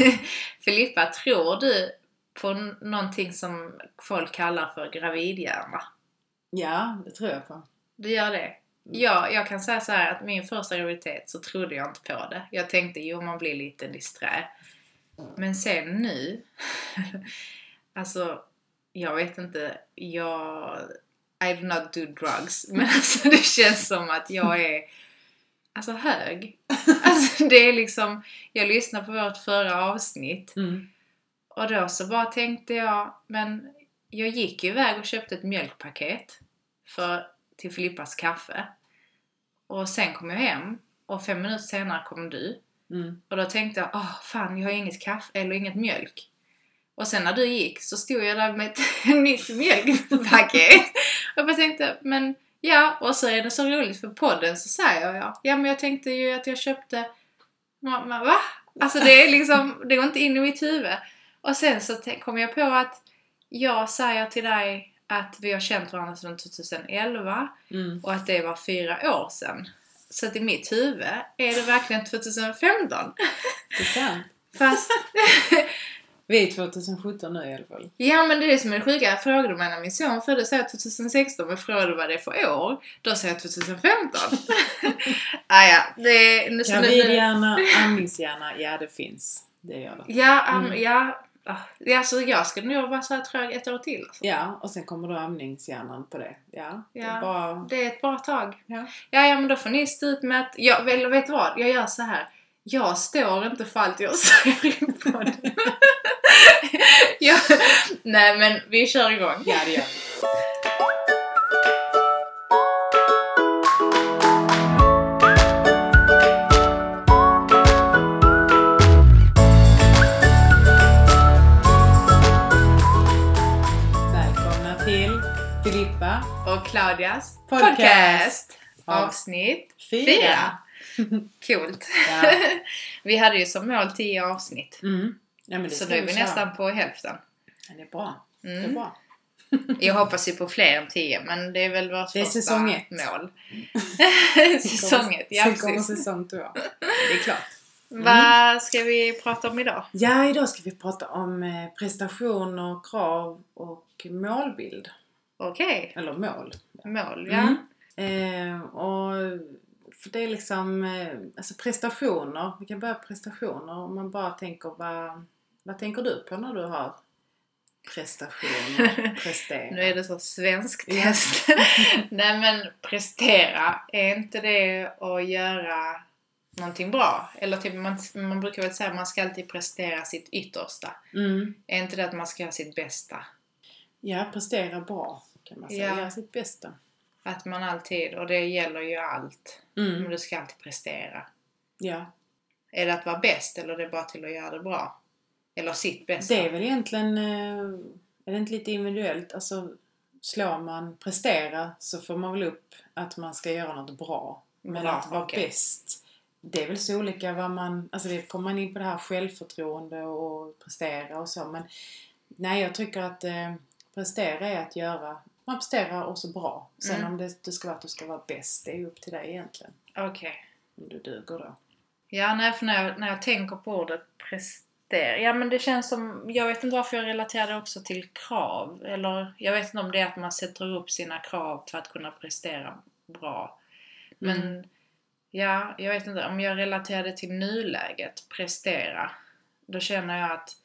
Filippa, tror du på någonting som folk kallar för gravidhjärna? Ja, det tror jag på. Du gör det? Ja, jag kan säga så här att min första graviditet så trodde jag inte på det. Jag tänkte jo, man blir lite disträ. Men sen nu, alltså jag vet inte, jag... I do not do drugs. Men alltså det känns som att jag är alltså hög. Alltså det är liksom, jag lyssnade på vårt förra avsnitt Mm. och då så bara tänkte jag, men jag gick ju iväg och köpte ett mjölkpaket för, till Filippas kaffe. Och sen kom jag hem och fem minuter senare kom du. Mm. Och då tänkte jag, åh fan jag har inget kaffe eller inget mjölk. Och sen när du gick så stod jag där med ett nytt mjölkpaket. Och jag tänkte, men ja, och så är det så roligt för podden så säger jag, ja men jag tänkte ju att jag köpte, Ma- ma- va? Alltså det är liksom, det går inte in i mitt huvud. Och sen så kom jag på att jag säger till dig att vi har känt varandra sedan 2011 Mm. och att det var fyra år sedan. Så att i mitt huvud är det verkligen 2015. Det är sant. Fast, Vi är 2017 nu i alla fall. ja men det är det som är det sjuka. Frågar du mig när min son föddes jag 2016 men frågar du vad det är för år, då säger jag 2015. ah, ja, det är... Så Gravidhjärna, amningshjärna, ja det finns. Det gör det. Ja, um, Mm. ja. ah, ja, Alltså jag ska nog vara så här trög ett år till. Alltså. Ja, och sen kommer då amningshjärnan på det. Ja, det Ja. är bara... Det är ett bra tag. Ja. Ja, ja men då får ni stå ut med att, jag, eller vet du vad? Jag gör så här. Jag står inte för allt jag säger i podden. ja, nej men vi kör igång. Ja, det gör vi. Välkomna till Filippa Och Claudias Podcast. podcast. Avsnitt fyra. fyra. Coolt. Ja. vi hade ju som mål 10 avsnitt. Mm. Ja, Så nu är vi nästan på hälften. Ja, det är bra. Det är Mm. bra. Jag hoppas ju på fler än 10 men det är väl vårt Det är första säsong ett. mål. säsong ett, ja Sen kommer säsong två. Det är klart. Vad ska vi prata om idag? Ja, idag ska vi prata om eh, prestationer, krav och målbild. Okej, Eller mål. mål ja. Mm. Eh, och för det är liksom, eh, alltså prestationer, vi kan börja med prestationer. Om man bara tänker, vad, vad tänker du på när du har prestationer, prestera? Nu är det så svenskt test. Nej men prestera, är inte det att göra någonting bra? Eller typ man, man brukar väl säga att man ska alltid prestera sitt yttersta. Mm. Är inte det att man ska göra sitt bästa? Ja, prestera bra kan man säga. Ja. Göra sitt bästa. Att man alltid, och det gäller ju allt, men Mm. du ska alltid prestera. Ja. Är det att vara bäst eller är det bara till att göra det bra? Eller sitt bästa? Det är väl egentligen, eh, är det inte lite individuellt? Alltså, slår man prestera så får man väl upp att man ska göra något bra. Men Bra, att vara okej. bäst, det är väl så olika vad man, alltså det kommer man in på det här självförtroende och prestera och så. Men nej, jag tycker att eh, prestera är att göra, man presterar och så bra. Sen Mm. om det, det ska vara att du ska vara bäst, det är ju upp till dig egentligen. Okej. Om du duger då. Ja, nej, för när jag, när jag tänker på ordet prestera. Ja, men det känns som... Jag vet inte varför jag relaterar det också till krav. Eller jag vet inte om det är att man sätter upp sina krav för att kunna prestera bra. Men Mm. ja, jag vet inte. Om jag relaterar det till nuläget, prestera. Då känner jag att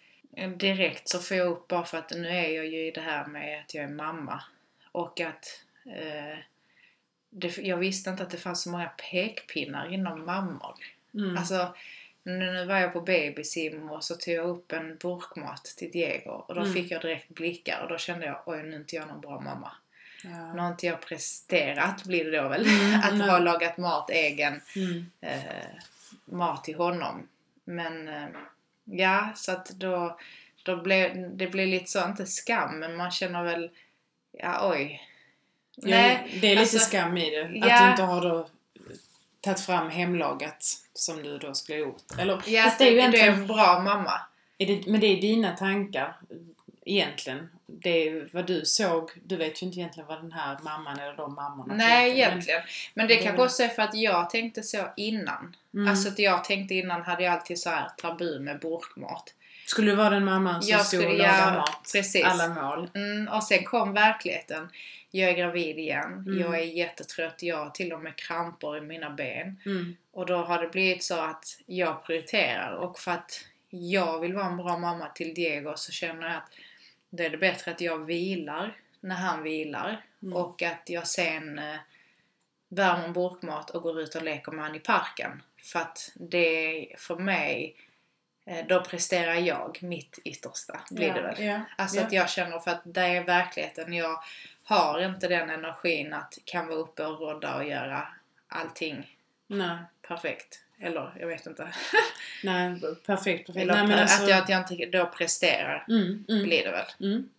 direkt så får jag upp bara för att nu är jag ju i det här med att jag är mamma. Och att eh, det, jag visste inte att det fanns så många pekpinnar inom mammor. Mm. Alltså, nu, nu var jag på babysim och så tog jag upp en burkmat till Diego och då Mm. fick jag direkt blickar och då kände jag oj nu är inte jag någon bra mamma. Nu ja. har inte jag presterat blir det då väl. Mm, att nej. ha lagat mat, egen Mm. eh, mat till honom. Men eh, ja, så att då, då blev det blev lite så, inte skam men man känner väl ja oj. Ja, Nej, det är lite alltså, skam i det. Att ja. du inte har då tagit fram hemlagat som du då skulle ha gjort. Eller, ja, fast det, det är ju du är egentligen, en bra mamma. är det, men det är dina tankar. egentligen. Det är vad du såg, du vet ju inte egentligen vad den här mamman eller de mammorna Nej, tänkte, egentligen. Men det det kanske också är för att jag tänkte så innan. Mm. Alltså att jag tänkte innan hade jag alltid så här tabu med burkmat. Skulle du vara den mamman som Jag stod och lagade mat? precis. Alla mål? Mm, och sen kom verkligheten. Jag är gravid igen. Mm. Jag är jättetrött. Jag har till och med krampor i mina ben. Mm. Och då har det blivit så att jag prioriterar. Och för att jag vill vara en bra mamma till Diego så känner jag att det är det bättre att jag vilar när han vilar. Mm. Och att jag sen eh, värmer burkmat och går ut och leker med han i parken. För att det för mig, då presterar jag mitt yttersta. Blir det väl. Ja. Alltså att jag känner för att det är verkligheten. Jag har inte den energin att kan vara uppe och rodda och göra allting Nej, perfekt. Eller jag vet inte. nej, perfekt. perfekt. Nej, men alltså... att, jag, att jag inte då presterar. Mm, mm, Blir det väl. mm.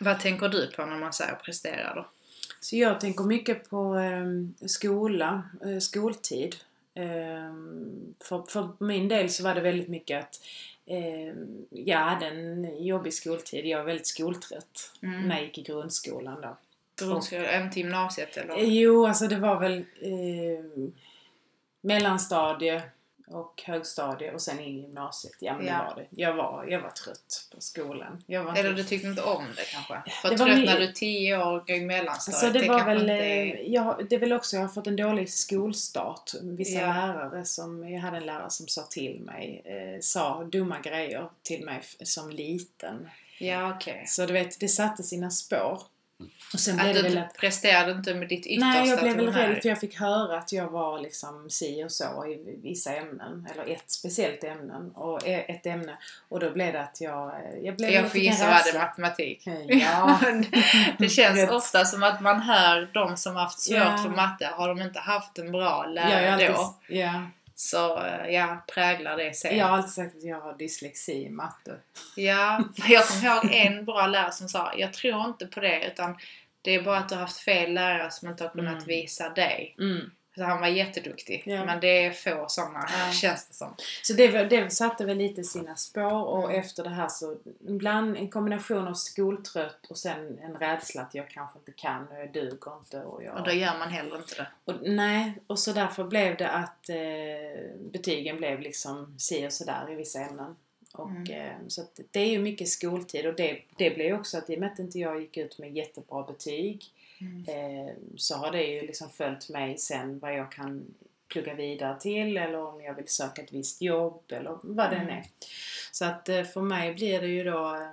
Vad tänker du på när man säger prestera då? Så jag tänker mycket på eh, skola, eh, skoltid. Eh, för, för min del så var det väldigt mycket att eh, jag hade en jobbig skoltid. Jag var väldigt skoltrött Mm. när jag gick i grundskolan då. Grundskola, även till gymnasiet eller? Eh, Jo, alltså det var väl eh, mellanstadie och högstadie och sen in i gymnasiet. Ja, men Ja. det var det. Jag var, jag var trött på skolan. Var Eller du tyckte inte om det kanske? För Det var trött mer- när du är 10 år i mellanstadiet. Alltså det var kanske väl, inte eh, jag, det är väl också, jag har fått en dålig skolstart. Vissa Ja. lärare som, jag hade en lärare som sa till mig, eh, sa dumma grejer till mig som liten. Ja okej. Så du vet, det satte sina spår. Och sen Att du väl att presterade inte med ditt yttersta Nej, jag blev väl rädd för jag fick höra att jag var liksom si och så i vissa ämnen. Eller ett speciellt ämnen och e- ett ämne. Och då blev det att jag... Jag, blev, Jag får gissa vad det är matematik. Ja. det känns ofta som att man hör de som haft svårt Ja. för matte, har de inte haft en bra lärare alltid, då, ja, så eh, ja, präglar det sig. jag har alltid sagt att jag har dyslexi i matte. Ja, för jag kommer ihåg en bra lärare som sa, jag tror inte på det utan det är bara att du har haft fel lärare som inte har kunnat Mm. visa dig. Mm. Så han var jätteduktig. Ja. Men det är få sådana, Ja. känns det som. Så det, det satte väl lite sina spår och Mm. efter det här så ibland en kombination av skoltrött och sen en rädsla att jag kanske inte kan och jag duger inte och jag... Och då gör man heller inte det. Och, nej, och så därför blev det att eh, betygen blev liksom si och sådär i vissa ämnen. Och, Mm. eh, så det är ju mycket skoltid och det, det blev också att i och med att inte jag gick ut med jättebra betyg Mm. eh, så har det ju liksom följt mig sen vad jag kan plugga vidare till eller om jag vill söka ett visst jobb eller vad det Mm. är. Så att eh, för mig blir det ju då, eh,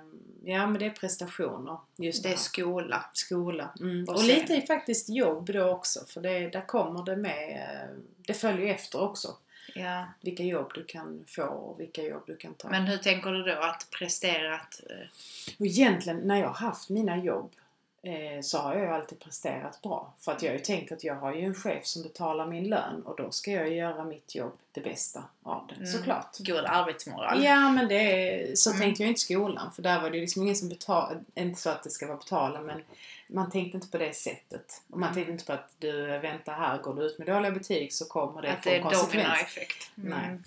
ja men det är prestationer. Just Det det är skola. Skola. Mm. Och Och, lite faktiskt jobb då också för det, där kommer det med, eh, det följer ju efter också. Ja. Vilka jobb du kan få och vilka jobb du kan ta. Men hur tänker du då att prestera att... eh, Och egentligen när jag har haft mina jobb så har jag ju alltid presterat bra. För att jag har ju tänkt att jag har ju en chef som betalar min lön och då ska jag göra mitt jobb det bästa av det, Mm. såklart. God arbetsmoral? Ja men det är, så Mm. tänkte jag inte skolan för där var det ju liksom ingen som betalade, inte så att det ska vara betala men man tänkte inte på det sättet. Och man Mm. tänkte inte på att du, vänta här, går du ut med dåliga betyg så kommer det att få det en är konsekvens. dominoeffekt? Mm. Nej.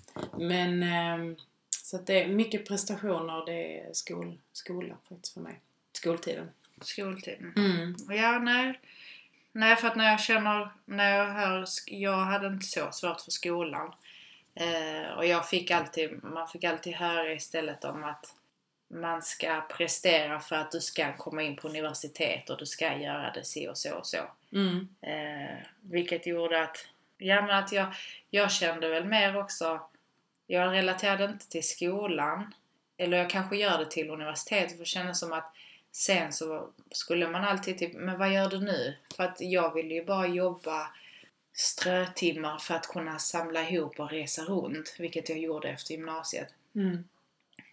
Men ehm, så att det är mycket prestationer, det är skol, skola faktiskt för mig. Skoltiden. Skoltiden. Mm. Ja, nej. Nej, för att när jag känner, när jag hör, jag hade inte så svårt för skolan. Eh, och jag fick alltid, man fick alltid höra istället om att man ska prestera för att du ska komma in på universitet och du ska göra det så och så och så. Mm. Eh, vilket gjorde att, ja men att jag, jag kände väl mer också, jag relaterade inte till skolan, eller jag kanske gör det till universitetet för det kändes som att sen så skulle man alltid typ, men vad gör du nu? För att jag ville ju bara jobba strötimmar för att kunna samla ihop och resa runt, vilket jag gjorde efter gymnasiet. Mm.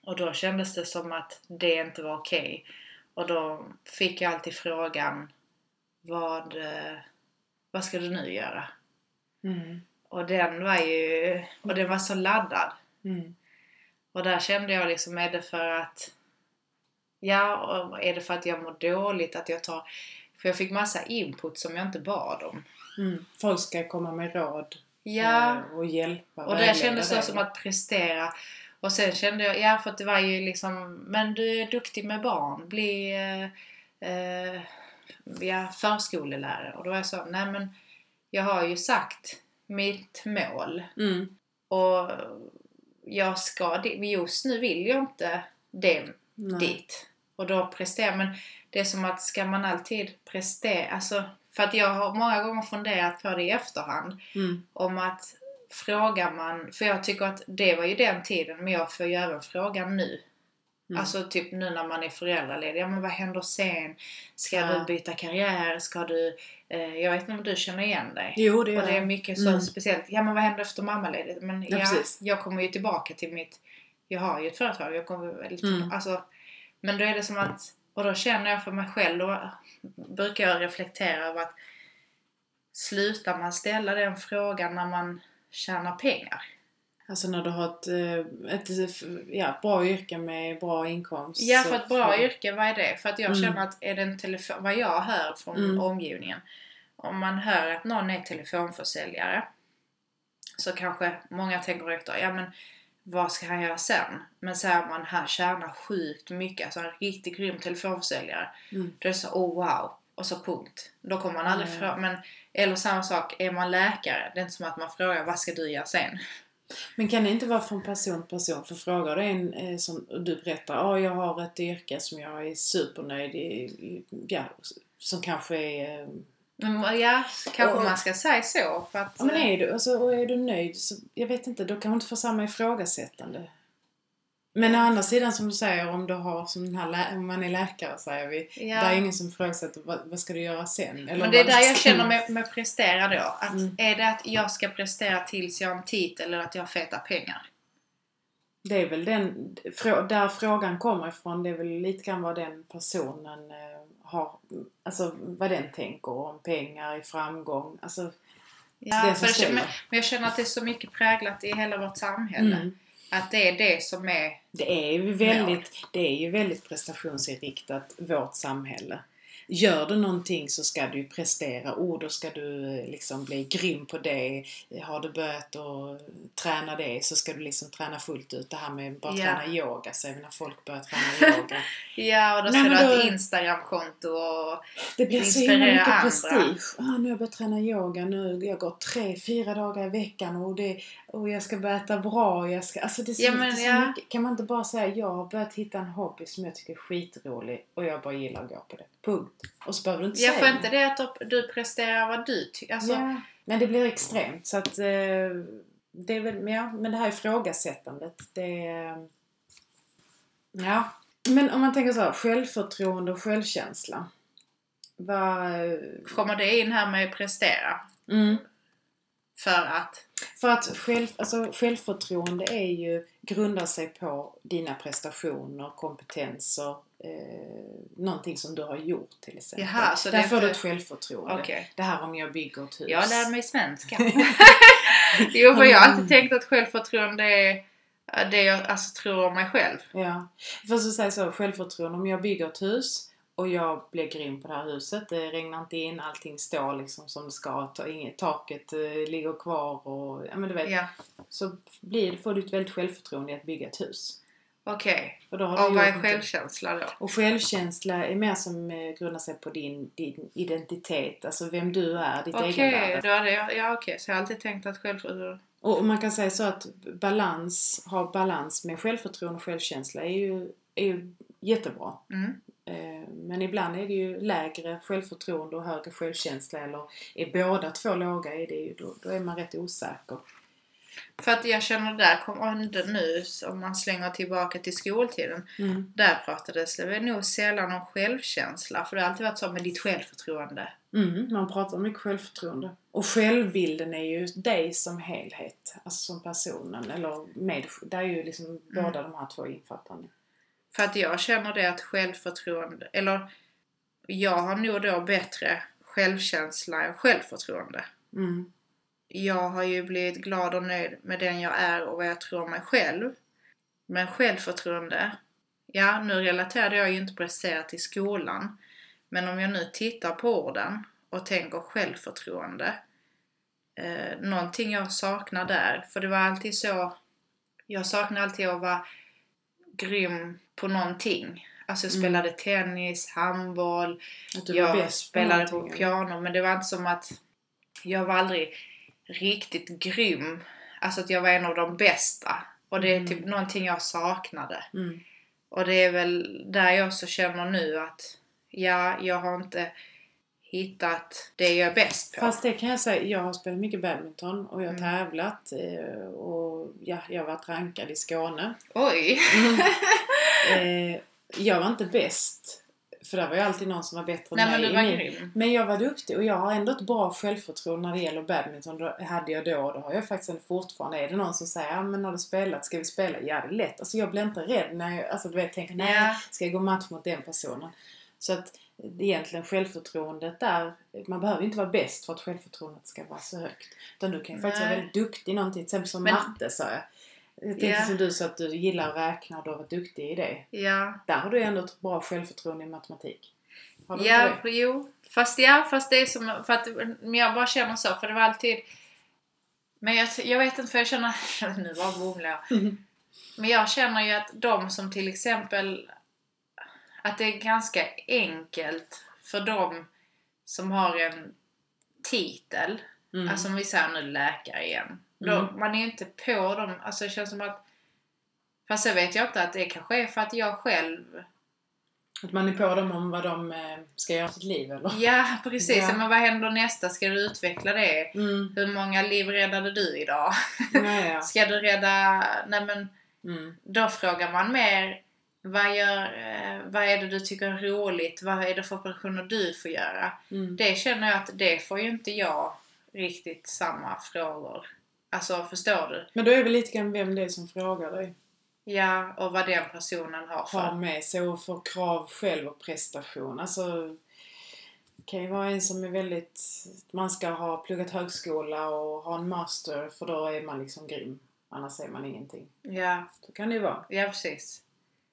Och då kändes det som att det inte var okej. Och då fick jag alltid frågan vad, eh, vad ska du nu göra? Mm. Och den var ju, och den var så laddad. Mm. Och där kände jag liksom, är det för att, ja, och är det för att jag mår dåligt att jag tar, för jag fick massa input som jag inte bad om. Mm. Folk ska komma med råd Ja, eh, och hjälpa. och det kändes så som att prestera. Och sen kände jag, ja för att det var ju liksom, men du är duktig med barn, bli eh, eh, ja, förskolelärare. Och då var jag så, nej men jag har ju sagt mitt mål. Mm. Och jag ska, di- just nu vill jag inte det Nej. dit. Och då prestera. Men det är som att ska man alltid prestera, alltså för att jag har många gånger funderat på det i efterhand. Mm. Om att frågar man, för jag tycker att det var ju den tiden, men jag får ju även frågan nu. Mm. Alltså typ nu när man är föräldraledig, ja men vad händer sen? Ska Ja. du byta karriär? Ska du, eh, jag vet inte om du känner igen dig? Jo, det Och det är gör mycket så Mm. speciellt, ja men vad händer efter mammaledigt? Men Ja, ja, jag kommer ju tillbaka till mitt, jag har ju ett företag, jag kommer väl till, Mm. alltså, men då är det som att, och då känner jag för mig själv, då brukar jag reflektera över att slutar man ställa den frågan när man tjänar pengar? Alltså när du har ett, eh, ett ja, bra yrke med bra inkomst. Ja, för ett bra får- yrke, vad är det? För att jag Mm. känner att är det en telefon, vad jag hör från Mm. omgivningen, om man hör att någon är telefonförsäljare så kanske många tänker efter, ja men vad ska han göra sen? Men säger man han tjänar sjukt mycket, alltså en riktigt grym telefonförsäljare. Mm. Då är det så, oh wow, och så punkt. Då kommer man aldrig Nej. fråga, men eller samma sak, är man läkare, det är inte som att man frågar vad ska du göra sen? Men kan det inte vara från person till person? För frågar du en eh, som du berättar, ja jag har ett yrke som jag är supernöjd i, i ja, som kanske är... eh, Men ja, kanske Och- man ska säga så. För att, Ja men är du, alltså, och är du nöjd så, jag vet inte, då kan man inte få samma ifrågasättande. Men å andra sidan som du säger, om du har som den här, om man är läkare säger vi, Ja. det är ingen som ifrågasätter vad, vad ska du göra sen? Eller Men det är där jag känner med, med prestera då. Att Mm. Är det att jag ska prestera tills jag har en titel eller att jag har feta pengar? Det är väl den, där frågan kommer ifrån, det är väl lite grann vad den personen eh, har, alltså vad den tänker om pengar i framgång. Alltså, Ja, för det, men, men jag känner att det är så mycket präglat i hela vårt samhälle. mm. Att det är det som är... Det är ju väldigt, det är ju väldigt prestationsinriktat, vårt samhälle. Gör du någonting så ska du prestera. Oh, då ska du eh, liksom bli grym på det. Har du börjat att träna det så ska du liksom träna fullt ut. Det här med bara Ja. träna yoga, säger vi när folk börjar träna yoga. Ja, och då Nej, ska du men ha ett Instagramkonto och... Det blir så himla mycket andra. prestige. Ah, nu har jag börjat träna yoga. Nu, jag går tre, fyra dagar i veckan och, det, och jag ska börja äta bra. Jag ska, alltså det är så, Ja, men så ja. mycket. Kan man inte bara säga jag har börjat hitta en hobby som jag tycker är skitrolig och jag bara gillar att gå på det. Punkt. Och så behöver du inte Jag får säga inte det att du presterar vad du tycker. Alltså, ja, men det blir extremt. Så att eh, det är väl, ja, men det här ifrågasättandet. Det ja. Men om man tänker så här, självförtroende och självkänsla. Vad... Kommer det in här med prestera? Mm. För att... För att själv, alltså, självförtroende är ju, grundar sig på dina prestationer, kompetenser, eh, någonting som du har gjort till exempel. Jaha, så det Där är får du för- ett självförtroende. Okej. Det här om jag bygger ett hus. Jag lär mig svenska. jo, för jag har alltid tänkt att självförtroende är det jag alltså, tror om mig själv. Ja. För så säger så, självförtroende. Om jag bygger ett hus och jag blir grym på det här huset. Det regnar inte in, allting står liksom som det ska. Taket eh, ligger kvar och ja men du vet. Ja, Så blir, får du ett väldigt självförtroende i att bygga ett hus. okej. Och, har du Och vad är självkänsla då? Och självkänsla är mer som eh, grundar sig på din, din identitet, alltså vem du är, ditt Okej, egenvärde. är det, ja okej. Så jag har alltid tänkt att självförtroende... Och man kan säga så att balans, ha balans med självförtroende och självkänsla är ju, är ju jättebra. Mm. Eh, Men ibland är det ju lägre självförtroende och högre självkänsla eller är båda två låga är det ju, då, då är man rätt osäker. För att jag känner där, kom, nu om man slänger tillbaka till skoltiden. Mm. Där pratades det väl nog sällan om självkänsla. För det har alltid varit så med ditt självförtroende. Mm, man pratar om mycket självförtroende. Och självbilden är ju dig som helhet, alltså som personen. Eller med, där är ju liksom båda de här två infattande. För att jag känner det att självförtroende, eller jag har nog då bättre självkänsla än självförtroende. Mm. Jag har ju blivit glad och nöjd med den jag är och vad jag tror om mig själv. Men självförtroende, ja nu relaterade jag ju inte presterat i skolan. Men om jag nu tittar på orden och tänker självförtroende. Eh, någonting jag saknar där, för det var alltid så jag saknar alltid att vara grym på någonting. Alltså jag Mm. spelade tennis, handboll, jag spelade på piano men det var inte som att jag var aldrig riktigt grym. Alltså att jag var en av de bästa. Och det är Mm. typ någonting jag saknade. Mm. Och det är väl där jag också känner nu att ja, jag har inte hittat det jag är bäst på. Fast det kan jag säga, jag har spelat mycket badminton och jag har Mm. tävlat eh, och ja, jag har varit rankad i Skåne. Oj! Eh, jag var inte bäst, för där var ju alltid någon som var bättre Nej än men mig. min- grym. Men jag var duktig och jag har ändå ett bra självförtroende när det gäller badminton. Det hade jag då och det har jag faktiskt ändå fortfarande. Är det någon som säger ja men har du spelat, ska vi spela? Ja det är lätt. Alltså jag blir inte rädd när jag alltså, du vet, tänker nej, ska jag gå match mot den personen? Så att egentligen självförtroendet där, man behöver inte vara bäst för att självförtroendet ska vara så högt. Utan du kan ju faktiskt vara väldigt duktig i någonting, till exempel som Men- matte sa jag. Jag tänkte Ja. som du sa att du gillar att räkna och du har varit duktig i det. Ja. Där har du ändå ett bra självförtroende i matematik. Har du Ja, det? jo. Fast ja, fast det är som, för att men jag bara känner så, för det var alltid men jag, jag vet inte för jag känner, nu var jag. Mm. Men jag känner ju att de som till exempel att det är ganska enkelt för dem som har en titel, Mm. alltså om vi säger nu läkare igen. Då, Mm. Man är ju inte på dem, alltså det känns som att Fast så vet jag inte att det kanske är för att jag själv Att man är på dem om vad de eh, ska göra i sitt liv eller? Ja precis, Ja. men vad händer nästa? Ska du utveckla det? Mm. Hur många liv räddade du idag? Ja, ja. Ska du rädda... Nej men Mm. då frågar man mer vad, gör, eh, vad är det du tycker är roligt? Vad är det för operationer du får göra? Mm. Det känner jag att det får ju inte jag riktigt samma frågor. Alltså förstår du? Men då är det lite grann vem det är som frågar dig. Ja, och vad den personen har Har för... med sig och får krav själv och prestation. Alltså, det kan ju vara en som är väldigt... Man ska ha pluggat högskola och ha en master för då är man liksom grym. Annars är man ingenting. Ja, Så kan det ju vara. ja precis.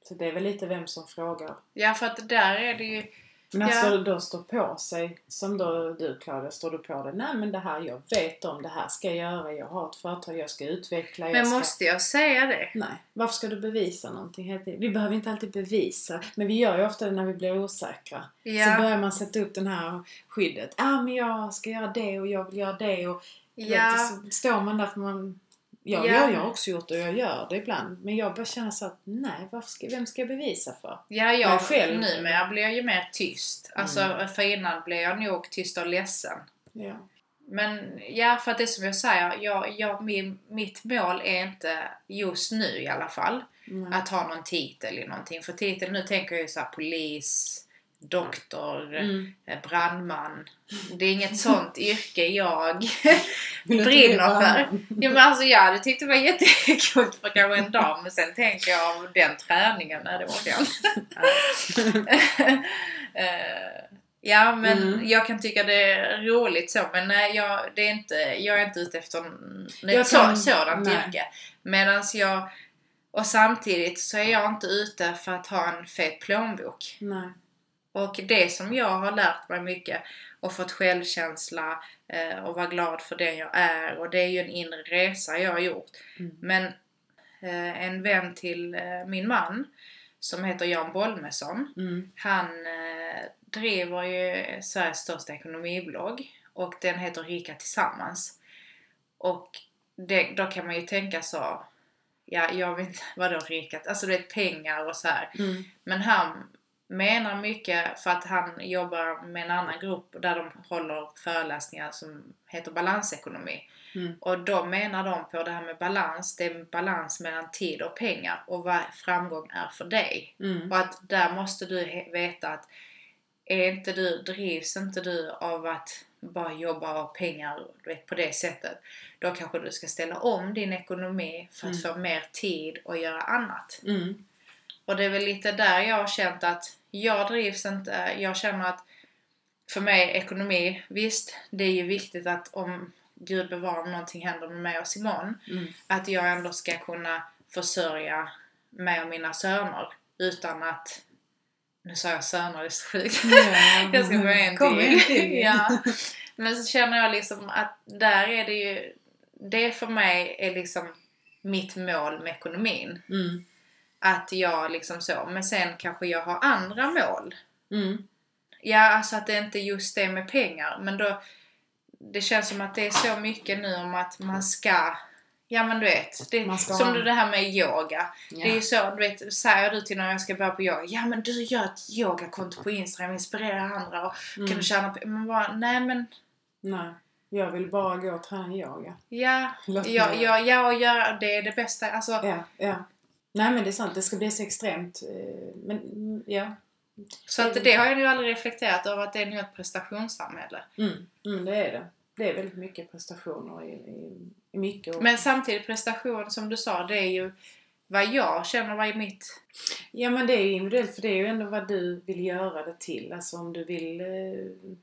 Så det är väl lite vem som frågar. Ja, för att där är det ju... Men Ja. alltså då står på sig, som då du Claudia, står du på dig? Nej men det här, jag vet om det här ska jag göra, jag har ett företag, jag ska utveckla, jag Men ska... måste jag säga det? Nej, varför ska du bevisa någonting? Vi behöver inte alltid bevisa, men vi gör ju ofta det när vi blir osäkra. Så Ja, börjar man sätta upp den här skyddet. ah, men jag ska göra det och jag vill göra det och ja. så står man där för man... Ja, Ja. jag, jag har också gjort det och jag gör det ibland. Men jag bara känner så att nej, ska, vem ska jag bevisa för? Ja, Jag jag själv- numera blir jag ju mer tyst. Alltså, Mm. för innan blev jag nog tyst och ledsen. Ja. Men ja, för att det är som jag säger, jag, jag, min, mitt mål är inte just nu i alla fall Mm. att ha någon titel i någonting. För titel, nu tänker jag ju så här polis, doktor, Mm. eh, brandman. Det är inget sånt yrke jag brinner för. Ja, men alltså jag hade tyckt det var jättekult för kanske en dag men sen tänker jag av den träningen, nej det orkar jag inte. Eh, ja men Mm. jag kan tycka det är roligt så men nej jag, det är inte, jag är inte ute efter ett kan- sådant nej. yrke. Medan jag, och samtidigt så är jag inte ute för att ha en fet plånbok. Nej. Och det som jag har lärt mig mycket och fått självkänsla eh, och vara glad för den jag är och det är ju en inre resa jag har gjort. Mm. Men eh, en vän till eh, min man som heter Jan Bolmesson Mm. han eh, driver ju Sveriges största ekonomiblogg och den heter Rika Tillsammans. Och det, då kan man ju tänka så, ja jag vet inte, vadå rikat? Alltså det är pengar och så här. Mm. Men han menar mycket för att han jobbar med en annan grupp där de håller föreläsningar som heter balansekonomi. Mm. Och då menar de på det här med balans, det är balans mellan tid och pengar och vad framgång är för dig. Mm. Och att där måste du veta att är inte du, drivs inte du av att bara jobba och pengar du vet, på det sättet. Då kanske du ska ställa om din ekonomi för att Mm. få mer tid och göra annat. Mm. Och det är väl lite där jag har känt att jag drivs inte. Jag känner att för mig ekonomi, visst det är ju viktigt att om Gud bevarar om någonting händer med mig och Simon Mm. att jag ändå ska kunna försörja mig och mina söner utan att nu sa jag söner, det är så sjukt. Ja. jag ska börja en Kom till. till. ja. Men så känner jag liksom att där är det ju det för mig är liksom mitt mål med ekonomin. Mm. Att jag liksom så, men sen kanske jag har andra mål. Mm. Ja, alltså att det inte just det med pengar, men då det känns som att det är så mycket nu om att man ska Ja men du vet, det, ska som det här med yoga. Ja. Det är ju så, du vet, säger du till någon jag ska börja på yoga. Ja men du gör ett yogakonto på Instagram, inspirerar andra och Mm. kan du tjäna på... Man bara, nej men Nej, jag vill bara gå och träna yoga. ja, ja, ja, ja och göra det är det bästa. Alltså, Ja, ja. Nej men det är sant, det ska bli så extremt. eh, Men mm, ja. så att det har jag ju aldrig reflekterat över att det är nog ett prestationssamhälle. Mm, mm, det är det. Det är väldigt mycket prestationer i, i, i mycket. Och, Men samtidigt prestation som du sa, det är ju vad jag känner vad är mitt... Ja men det är ju individuellt för det är ju ändå vad du vill göra det till. Alltså om du vill eh,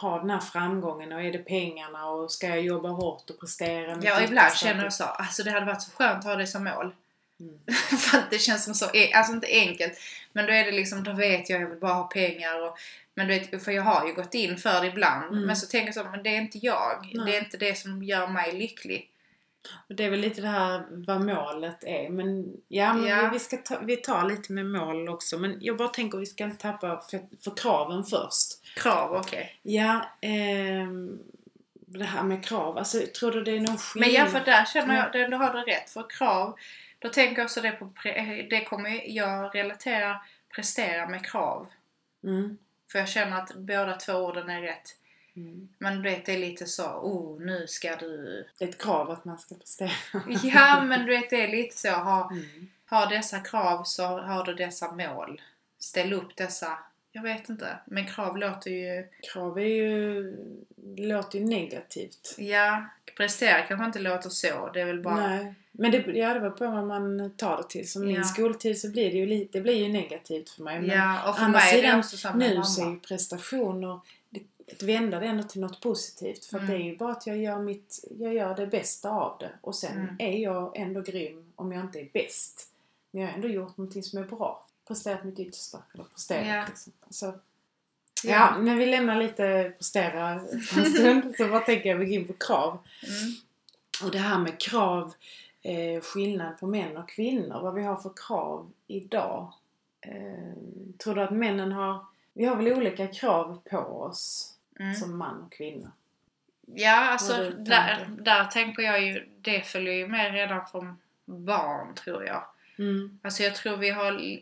ha den här framgången och är det pengarna och ska jag jobba hårt och prestera? Ja, ibland känner jag så, alltså det hade varit så skönt att ha det som mål. Mm. För att det känns som så, e- alltså inte enkelt, men då är det liksom, då vet jag, jag vill bara ha pengar och men du vet, för jag har ju gått in för det ibland. Mm. Men så tänker jag så, men det är inte jag. Nej. Det är inte det som gör mig lycklig. Och det är väl lite det här vad målet är. Men ja, men Ja. Vi, vi, ska ta, vi tar lite med mål också. Men jag bara tänker att vi ska inte tappa för, för kraven först. Krav, okej. Ja, ehm, det här med krav. Alltså tror du det är någon skillnad? Men ja, för där känner jag, Mm. det, då har du rätt. För krav, då tänker jag också det på, pre, det kommer jag relatera prestera med krav. Mm. För jag känner att båda två orden är rätt. Mm. Men du vet, det är lite så, oh nu ska du... Det är ett krav att man ska prestera. Ja, men du vet, det är lite så, ha, Mm. ha dessa krav så har du dessa mål. Ställ upp dessa, jag vet inte. Men krav låter ju, Krav är ju, låter ju negativt. ja, prestera kanske inte låter så. Det är väl bara... Nej. Men det, ja, det var på vad man tar det till. Som Ja. min skoltid så blir det ju lite, det blir ju negativt för mig. Men Ja, och för andra mig är det sidan, också nu mamma. så är ju prestationer, det, att vända det ändå till något positivt. För Mm. det är ju bara att jag gör, mitt, jag gör det bästa av det. Och sen Mm. är jag ändå grym om jag inte är bäst. Men jag har ändå gjort någonting som är bra. Presterat mitt yttersta. Eller presterat Ja. liksom. Så, ja. när vi lämnar lite prestera en stund så bara tänker jag vi går in på krav. Mm. Och det här med krav, eh, skillnad på män och kvinnor, vad vi har för krav idag. Eh, tror du att männen har, vi har väl olika krav på oss Mm. som man och kvinna? Ja, alltså där, där tänker jag ju, det följer ju med redan från barn tror jag. Mm. Alltså jag tror vi har,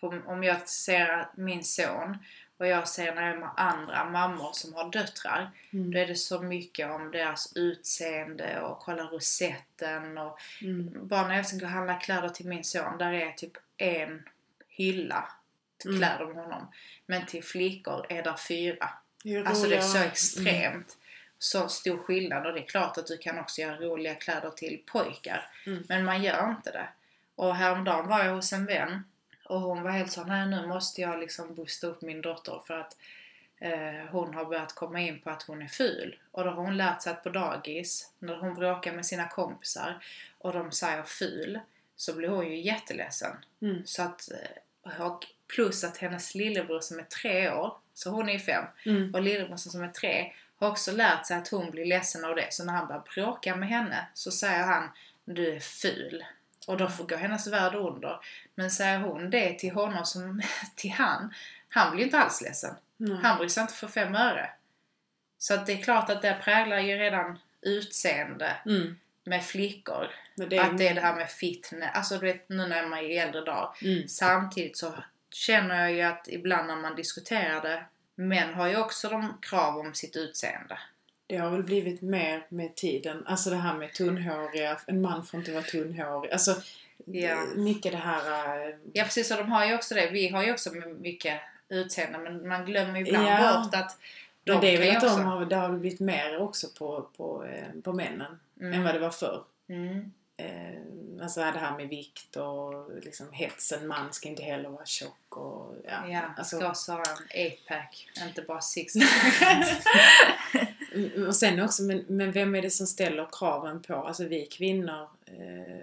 på- om jag ser min son och jag ser när jag är med andra mammor som har döttrar, då Mm. är det så mycket om deras utseende och kolla rosetten och Mm. bara när jag ska gå och handla kläder till min son, där är typ en hylla till Mm. kläder med honom. Men till flickor är där fyra. Det är Alltså det är så extremt. Så stor skillnad och det är klart att du kan också göra roliga kläder till pojkar. Mm. Men man gör inte det. Och häromdagen var jag hos en vän och hon var helt så nej nu måste jag liksom boosta upp min dotter för att eh, hon har börjat komma in på att hon är ful. Och då har hon lärt sig att på dagis, när hon bråkar med sina kompisar och de säger ful, så blir hon ju jätteledsen. Mm. Så att, eh, och plus att hennes lillebror som är tre år, så hon är ju fem, Mm. och lillebrorsan som är tre har också lärt sig att hon blir ledsen av det. Så när han börjar bråka med henne så säger han Du är ful. Och då får gå hennes värld under. Men säger hon det till honom som till han, han blir ju inte alls ledsen. Nej. Han bryr sig inte för fem öre. Så att det är klart att det präglar ju redan utseende Mm. med flickor. Det är, Att det är det här med fitness, alltså du vet nu när man är i äldre dag. Mm. Samtidigt så känner jag ju att ibland när man diskuterar det, män har ju också de krav om sitt utseende. Det har väl blivit mer med tiden. Alltså det här med tunnhåriga. En man får inte vara tunnhårig. Alltså Ja. mycket det här... eh, Ja precis, och de har ju också det. Vi har ju också mycket utseende men man glömmer ibland Ja. bort att de Men det är väl att de har, det har blivit mer också på, på, eh, på männen än Mm. vad det var förr. Mm. Eh, alltså det här med vikt och liksom hets. En man ska inte heller vara tjock och ja. Ja, alltså, ska ha en 8-pack, inte bara 6-pack. Mm, Och sen också, men, men vem är det som ställer kraven på? Alltså vi kvinnor, eh,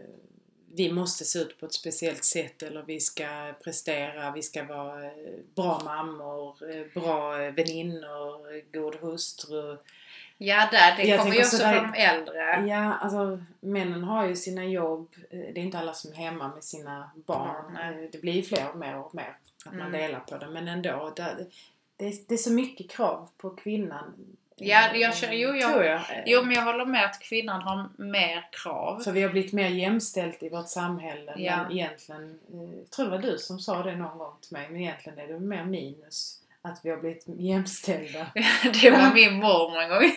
vi måste se ut på ett speciellt sätt eller vi ska prestera, vi ska vara eh, bra mammor, eh, bra eh, väninnor, god hustru. Ja, där, det Jag kommer ju också sådär- från de äldre. Ja, alltså männen har ju sina jobb. Det är inte alla som är hemma med sina barn. Eh, det blir ju fler och mer och mer att man Mm. delar på det. Men ändå, det, det är så mycket krav på kvinnan. Ja, eh, jag känner- jo, jag- Tror jag. Eh, Jo, men jag håller med att kvinnan har mer krav. För vi har blivit mer jämställt i vårt samhälle. Ja. Men egentligen, eh, jag tror det var du som sa det någon gång till mig, men egentligen är det mer minus att vi har blivit jämställda. Det var min mormor en gång.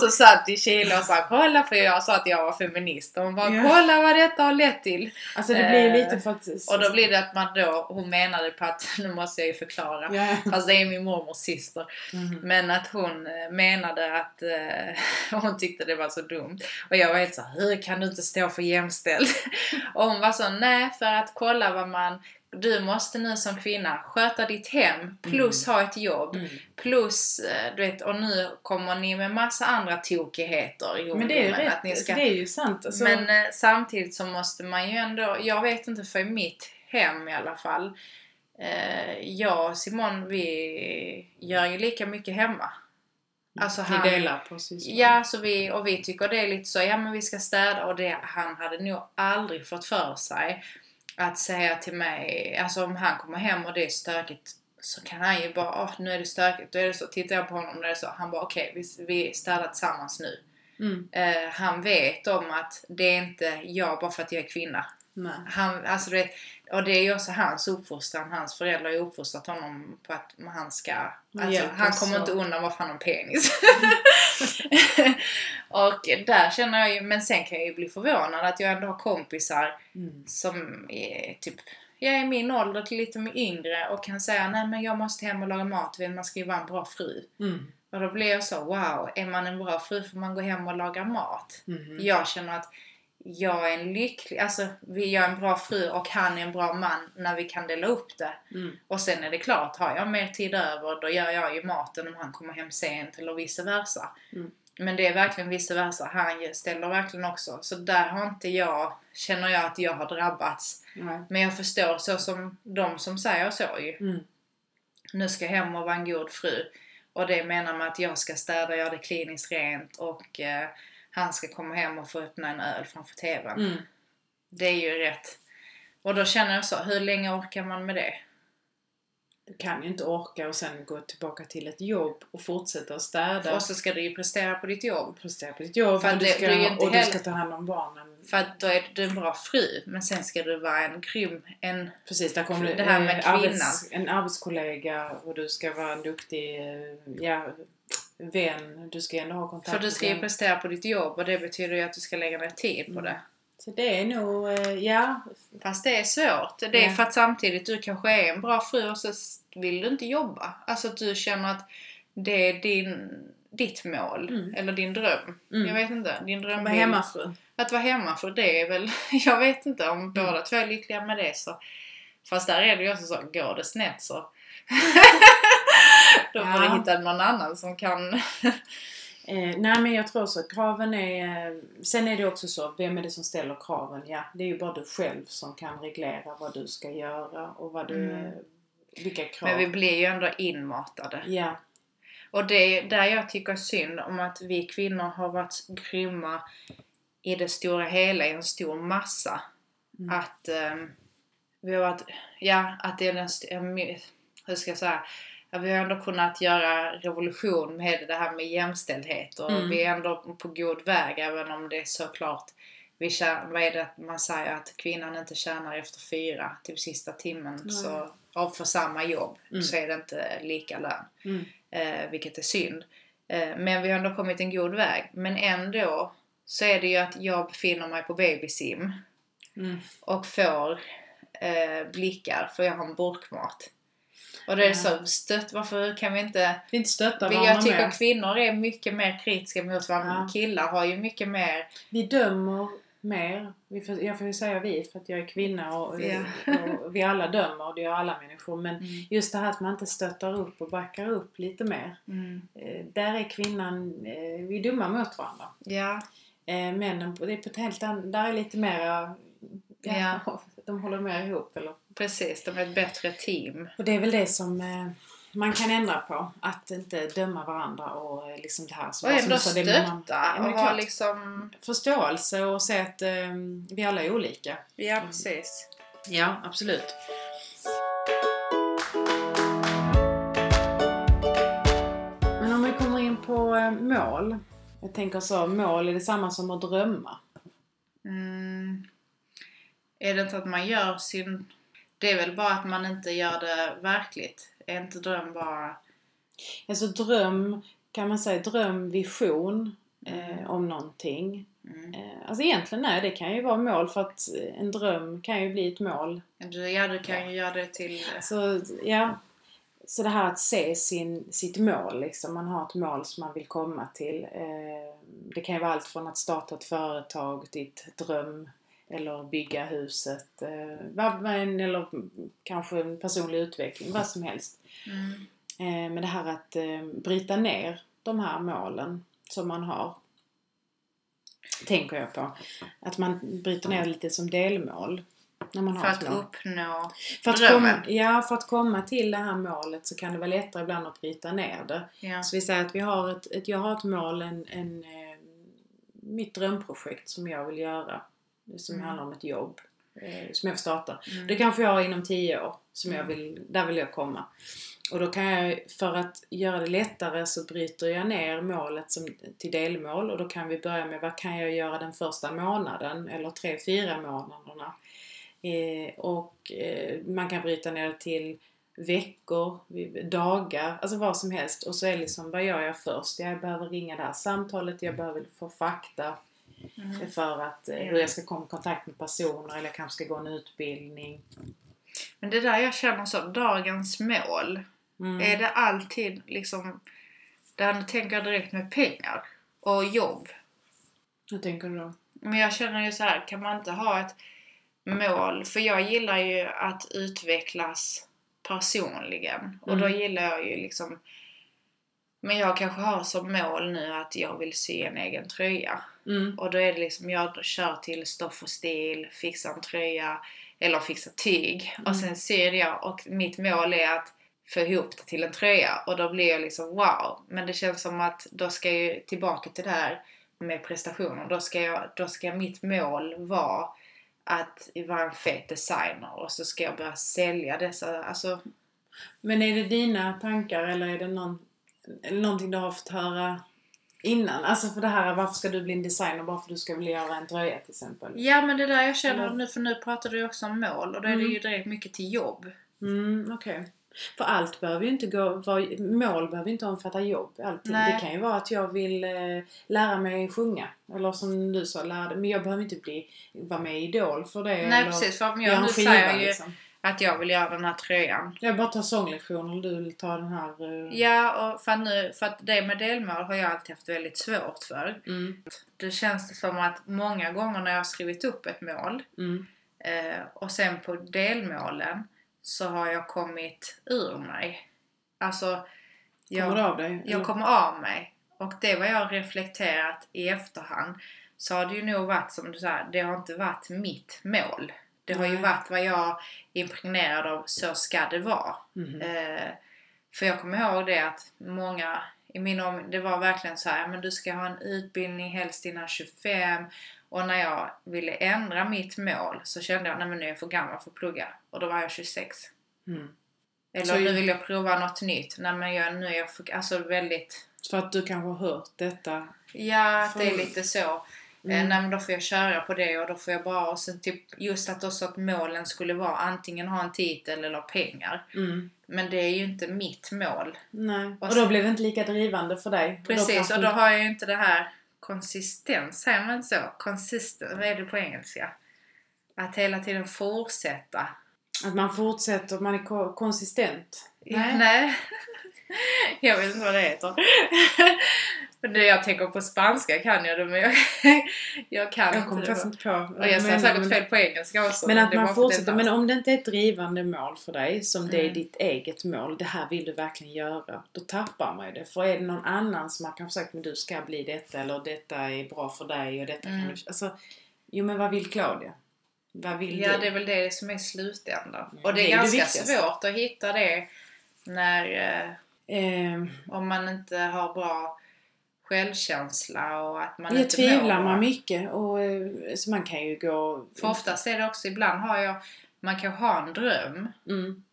som satt i Chile och sa kolla för jag sa att jag var feminist och hon bara Ja. kolla vad detta har lett till. Alltså det blir Eh, lite för att... Och då blir det att man då, hon menade på att, nu måste jag ju förklara. Ja. Fast det är min mormors syster. Mhm. Men att hon eh, menade att eh, hon tyckte det var så dumt. Och jag var helt så hur kan du inte stå för jämställd? Och hon var så, nej för att kolla vad man du måste nu som kvinna sköta ditt hem plus ha ett jobb Mm. plus, eh, du vet, och nu kommer ni med massa andra tokigheter i Men det är ju rätt, ni ska det är ju sant. Alltså, men eh, samtidigt så måste man ju ändå, jag vet inte för mitt hem i alla fall. Eh, jag och Simon vi gör ju lika mycket hemma. Alltså ni han, delar på syskon. Ja, så vi, och vi tycker det är lite så, ja men vi ska städa och det, han hade nog aldrig fått för sig att säga till mig, alltså om han kommer hem och det är stökigt så kan han ju bara, åh nu är det stökigt, då är det så, tittar jag på honom och det är så, han bara okej vi, vi städar tillsammans nu. Mm. Eh, han vet om att det är inte jag bara för att jag är kvinna. Nej. Han, alltså det, och det är ju också hans uppfostran. Hans föräldrar har ju uppfostrat honom på att han ska... Alltså, han kommer inte undan varför han har en penis. och där känner jag ju, men sen kan jag ju bli förvånad att jag ändå har kompisar Mm. som är typ jag är min ålder till lite yngre och kan säga nej men jag måste hem och laga mat, man ska ju vara en bra fru. Mm. Och då blir jag så, wow, är man en bra fru får man gå hem och laga mat. Mhm. Jag känner att jag är en lycklig, alltså vi är en bra fru och han är en bra man när vi kan dela upp det. Mm. Och sen är det klart, har jag mer tid över då gör jag ju maten om han kommer hem sent eller vice versa. Mm. Men det är verkligen vice versa, han ställer verkligen också. Så där har inte jag, känner jag att jag har drabbats. Nej. Men jag förstår så som de som säger så ju. Mm. Nu ska jag hem och vara en god fru. Och det menar med att jag ska städa, göra det kliniskt rent och eh, han ska komma hem och få öppna en öl framför TVn. Mm. Det är ju rätt. Och då känner jag så, hur länge orkar man med det? Du kan ju inte orka och sen gå tillbaka till ett jobb och fortsätta att städa. Och så ska du ju prestera på ditt jobb. prestera på ditt jobb För och, du ska, inte och du ska ta hand om barnen. För att då är du en bra fru, men sen ska du vara en grym, en... Precis, där kommer Det här med eh, arbets, en arbetskollega och du ska vara en duktig eh, ja, vän. Du ska ändå ha kontakt För du ska ju prestera på ditt jobb och det betyder ju att du ska lägga ner tid på Mm. det. Så det är nog, eh, ja. Fast det är svårt. Det är Ja. för att samtidigt, du kanske är en bra fru och så vill du inte jobba. Alltså att du känner att det är din, ditt mål. Mm. Eller din dröm. Mm. Jag vet inte. Din dröm Vara hemmafru. Att vara hemma för det är väl, jag vet inte om Mm. båda två är lyckliga med det så. Fast där är det ju också så, går det snett så. Då får Ja. du hitta någon annan som kan... Eh, nej men jag tror så. Kraven är... eh, Sen är det också så, vem är det som ställer kraven? Ja, det är ju bara du själv som kan reglera vad du ska göra och vad du... Mm. Vilka krav. Men vi blir ju ändå inmatade. Ja. Och det är där jag tycker synd om att vi kvinnor har varit grymma i det stora hela, i en stor massa. Mm. Att ehm, vi har varit, ja, att det är den, hur ska jag säga, att vi har ändå kunnat göra revolution med det här med jämställdhet och Mm. vi är ändå på god väg även om det är såklart vi tjänar, vad är det att man säger att kvinnan inte tjänar efter fyra, typ sista timmen Nej. så, och för samma jobb Mm. så är det inte lika lön Mm. eh, vilket är synd. Eh, men vi har ändå kommit en god väg. Men ändå så är det ju att jag befinner mig på babysim Mm. och får eh, blickar för jag har en burkmat. Och det är så stött, varför kan vi inte... Vi inte stöttar varandra jag tycker mer. kvinnor är mycket mer kritiska mot varandra. Killar har ju mycket mer... Vi dömer mer. Jag får ju säga vi för att jag är kvinna och, Ja. och vi alla dömer. Det gör alla människor. Men Mm. just det här att man inte stöttar upp och backar upp lite mer. Mm. Eh, där är kvinnan, eh, vi är dumma mot varandra. Eh, männen, det är på ett helt annat, där är lite mer, ja, de håller mer ihop eller Precis, de är ett bättre team. Och det är väl det som, eh, man kan ändra på. Att inte döma varandra och eh, liksom det här. Så Och som ändå det är man- stötta Ja, och ha liksom... Förståelse och se att eh, vi alla är olika. Ja, precis. Ja, absolut. Men om vi kommer in på eh, mål. Jag tänker så, mål är det samma som att drömma. Mm. Är det inte att man gör sin... Det är väl bara att man inte gör det verkligt. Är inte dröm bara... Alltså dröm, kan man säga dröm, vision eh, om någonting. Mm. Eh, alltså egentligen nej, det kan ju vara mål för att eh, en dröm kan ju bli ett mål. Ja, du kan ju göra det till... Så ja, så det här att se sin, sitt mål liksom. Man har ett mål som man vill komma till. Eh, det kan ju vara allt från att starta ett företag till ett dröm eller bygga huset. Eh, eller kanske en personlig utveckling, vad som helst. Mm. Eh, men det här att eh, bryta ner de här målen som man har. Tänker jag på. Att man bryter ner lite som delmål. När man För har att mål. uppnå... För att, drömmen. komma, ja, för att komma till det här målet så kan det vara lättare ibland att bryta ner det. Ja. Så vi säger att vi har ett, ett jag har ett mål, en, en, mitt drömprojekt som jag vill göra. Som Mm. handlar om ett jobb. Eh, som jag vill starta. Mm. Det kanske jag har inom 10 år. Som jag Mm. vill, där vill jag komma. Och då kan jag, för att göra det lättare så bryter jag ner målet som, till delmål. Och då kan vi börja med vad kan jag göra den första månaden eller tre, fyra månaderna. Eh, och eh, man kan bryta ner det till veckor, dagar, alltså vad som helst. Och så är det liksom, vad gör jag först? Jag behöver ringa det här samtalet, jag behöver få fakta Mm. för att eh, hur jag ska komma i kontakt med personer eller jag kanske ska gå en utbildning. Men det där jag känner så, dagens mål. Mm. Är det alltid liksom... Där tänker jag direkt med pengar och jobb. Hur tänker du då? Men jag känner ju så här, kan man inte ha ett mål? För jag gillar ju att utvecklas personligen. Och då Mm. gillar jag ju liksom... Men jag kanske har som mål nu att jag vill sy en egen tröja. Mm. Och då är det liksom, jag kör till Stoff och Stil, fixar en tröja eller fixar tyg. Mm. Och sen syr jag och mitt mål är att få ihop det till en tröja. Och då blir jag liksom wow. Men det känns som att då ska jag ju tillbaka till det här med prestationer. Då ska, jag, då ska mitt mål vara att vara en fet designer och så ska jag börja sälja dessa, alltså Men är det dina tankar eller är det någon, någonting du har fått höra innan? Alltså för det här, varför ska du bli en designer bara för du ska vilja göra en tröja till exempel? Ja men det där jag känner nu, för nu pratar du ju också om mål och då är det Mm. ju direkt mycket till jobb. Mm, okej. För allt behöver ju inte gå, var, mål behöver inte omfatta jobb alltid. Nej. Det kan ju vara att jag vill eh, lära mig sjunga. Eller som du sa, lära. Men jag behöver inte bli, vara med i Idol för det. Nej eller precis, för jag nu skiva, säger ju liksom. Att jag vill göra den här tröjan. Jag bara tar sånglektioner och du vill ta den här... eh, Ja, och för nu, för att det med delmål har jag alltid haft väldigt svårt för. Mm, Det känns som att många gånger när jag har skrivit upp ett mål mm, eh, och sen på delmålen så har jag kommit ur mig. Alltså, jag, Kommer av dig? jag kommer av mig. Och det vad jag reflekterat i efterhand så har det ju nog varit som du säger, det har inte varit mitt mål. Det har ju varit vad jag är impregnerad av, så ska det vara. Mhm. Eh, för jag kommer ihåg det att många i min om, det var verkligen så här, men du ska ha en utbildning helst innan 25. Och när jag ville ändra mitt mål så kände jag, nej men nu är jag för gammal för att plugga. Och då var jag 26. Mm. Eller Så- nu vill jag prova något nytt. Nej men jag, nu är jag för, alltså väldigt, För att du kanske har hört detta. ja att det är För- lite så. Mm. Eh, nej men då får jag köra på det och då får jag bara, och sen typ just att också att målen skulle vara antingen ha en titel eller pengar. Mm. Men det är ju inte mitt mål. Nej. Och Och då sen- blev det inte lika drivande för dig. Precis, kanske och då har jag ju inte det här konsistens, säger man så? Consistent, vad är det på engelska? Att hela tiden fortsätta. Att man fortsätter, man är ko- konsistent. Nej. Nej. jag vet inte vad det heter. Det jag tänker på spanska kan jag det, men jag, jag kan Jag inte det. inte på. Och jag säger säkert fel på engelska också. Men att det man att det fortsätter. Men om det inte är ett drivande mål för dig, som det är Mm. ditt eget mål, det här vill du verkligen göra. Då tappar man ju det. För är det någon annan som har kanske sagt, men du ska bli detta eller detta är bra för dig och detta Mm. kan du... Alltså, jo men vad vill Claudia? Vad vill Ja, du? det är väl det som är slutändan. Ja, och det är, det är det ganska viktigaste. svårt att hitta det När, eh, Ehm, om man inte har bra självkänsla och att man det inte tvivlar man mycket och eh, så man kan ju gå... För oftast är det också, ibland har jag, man kan ha en dröm Mm,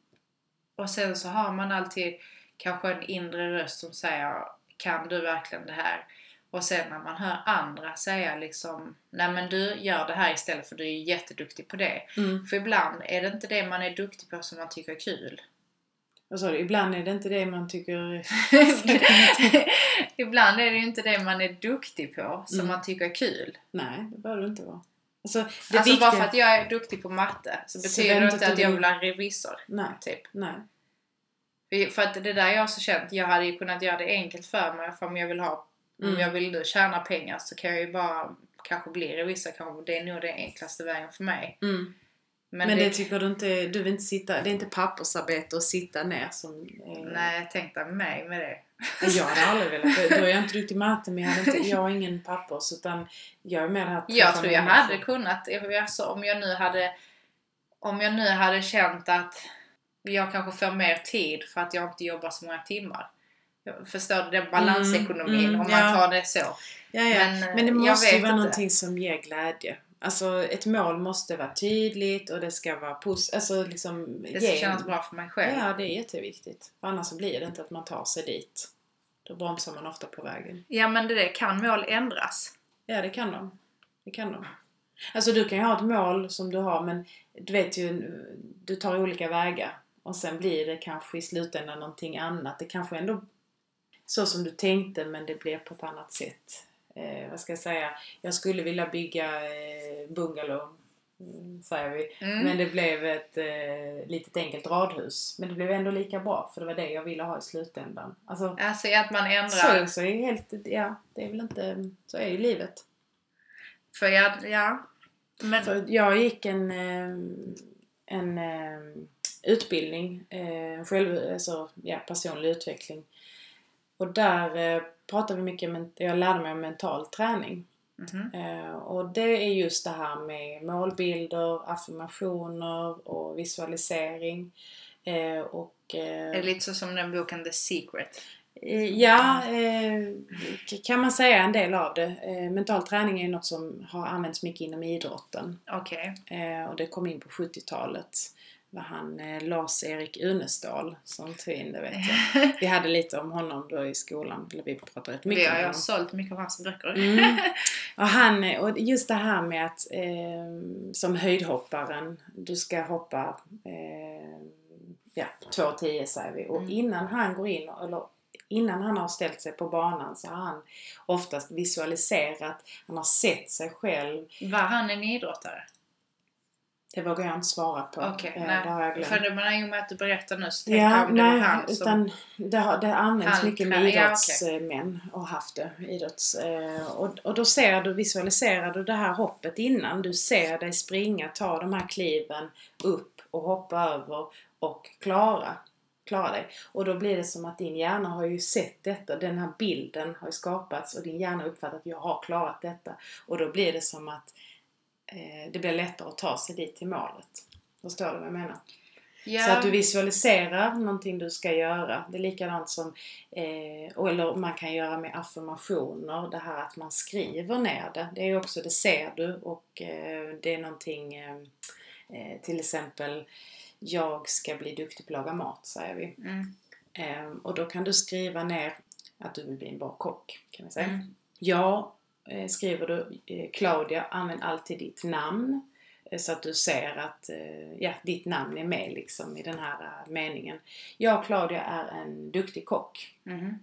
och sen så har man alltid kanske en inre röst som säger Kan du verkligen det här? Och sen när man hör andra säga liksom Nej men du gör det här istället för du är jätteduktig på det. mm. För ibland är det inte det man är duktig på som man tycker är kul. Vad sa du? Ibland är det inte det man tycker... ibland är det ju inte det man är duktig på som Mm. man tycker är kul. Nej, det behöver det inte vara. Alltså, det alltså viktiga... bara för att jag är duktig på matte så Så betyder det vänta inte att jag vill ha revisor. Nej, Typ. nej. För att det där jag har så känt, jag hade ju kunnat göra det enkelt för mig för om jag vill ha, Mm. om jag vill nu tjäna pengar så kan jag ju bara kanske bli revisor, kanske det är nog den enklaste vägen för mig. Mm. Men, Men, det, det tycker du inte... Du vill inte sitta... Det är inte pappersarbete att sitta ner som... Eh, nej jag tänkte mig med det. Jag hade aldrig velat... Då är jag inte duktig i matte men jag, hade inte, jag har ingen pappers utan jag är det här... Jag tror jag människor. hade kunnat, alltså, om jag nu hade om jag nu hade känt att jag kanske får mer tid för att jag inte jobbar så många timmar. Förstår du den balansekonomin Mm, om man ja. tar det så. Ja, ja. Men, Men, eh, det jag måste ju vara inte. någonting som ger glädje. Alltså ett mål måste vara tydligt och det ska vara positivt. Alltså liksom... Det ska kännas bra för mig själv. Ja, det är jätteviktigt. Annars så blir det inte att man tar sig dit. Då bromsar man ofta på vägen. Ja men det där kan mål ändras. Ja, det kan de. Det kan de. Alltså du kan ju ha ett mål som du har men du vet ju, du tar olika vägar. Och sen blir det kanske i slutändan någonting annat. Det kanske ändå så som du tänkte men det blir på ett annat sätt. Eh, vad ska jag säga? Jag skulle vilja bygga eh, bungalow, mm, säger vi. Mm. Men det blev ett eh, litet enkelt radhus. Men det blev ändå lika bra för det var det jag ville ha i slutändan. Alltså, Alltså att man så, ändrar. så är det helt, ja, det är väl inte, så är ju livet. För jag, ja. Men, För jag gick en, eh, en eh, utbildning, eh, själv, alltså, ja, personlig utveckling. Och där pratade vi mycket, jag lärde mig om mental träning. Mhm. Eh, och det är just det här med målbilder, affirmationer och visualisering. Eh, och, eh, Det är lite så som den boken The Secret. Ja, kan man säga en del av det. Mental träning är något som har använts mycket inom idrotten. Eh, och det kom in på 70-talet. Var han eh, Lars-Erik Unestål som tog in det vet jag. Vi hade lite om honom då i skolan. Eller vi pratade rätt mycket om har ju honom. sålt mycket av hans böcker. Mm. Och, han, och just det här med att eh, som höjdhopparen, du ska hoppa eh, ja, 2,10 säger vi. Och Mm. innan han går in, eller innan han har ställt sig på banan så har han oftast visualiserat, han har sett sig själv. Var han en idrottare? Det vågar jag inte svara på. Okej, Eh, nej. jag glömt. För menar i och med att du berättar nu så tänkte jag Ja, om det var nej, han som... utan det, har, det används Han mycket med ja, idrottsmän och haft det. Idrotts, eh, och, och då ser du, visualiserar du det här hoppet innan. Du ser dig springa, ta de här kliven upp och hoppa över och klara, klara dig. Och då blir det som att din hjärna har ju sett detta, den här bilden har ju skapats och din hjärna uppfattat att jag har klarat detta. Och då blir det som att eh, det blir lättare att ta sig dit till målet. Förstår du vad jag menar? ja, Så att du visualiserar någonting du ska göra. Det är likadant som, eh, eller man kan göra med affirmationer. Det här att man skriver ner det. Det är också, det ser du och eh, det är någonting, eh, eh, till exempel jag ska bli duktig på att laga mat, säger vi. Mm. Eh, och då kan du skriva ner att du vill bli en bra kock, kan vi säga. Mm. Ja, eh, skriver du eh, Claudia, använd alltid ditt namn. eh, Så att du ser att eh, ja, ditt namn är med liksom i den här eh, meningen. Jag, Claudia, är en duktig kock. Mhm.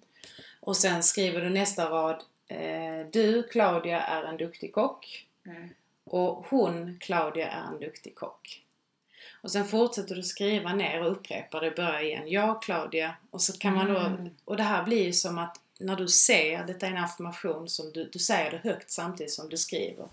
Och sen skriver du nästa rad. eh, Du, Claudia, är en duktig kock. Mm. Och hon, Claudia, är en duktig kock. Och sen fortsätter du skriva ner och upprepar det, börjar igen. Jag, Claudia. Och så kan man då, Mm. och det här blir ju som att när du ser, detta är en affirmation som du, du säger det högt samtidigt som du skriver.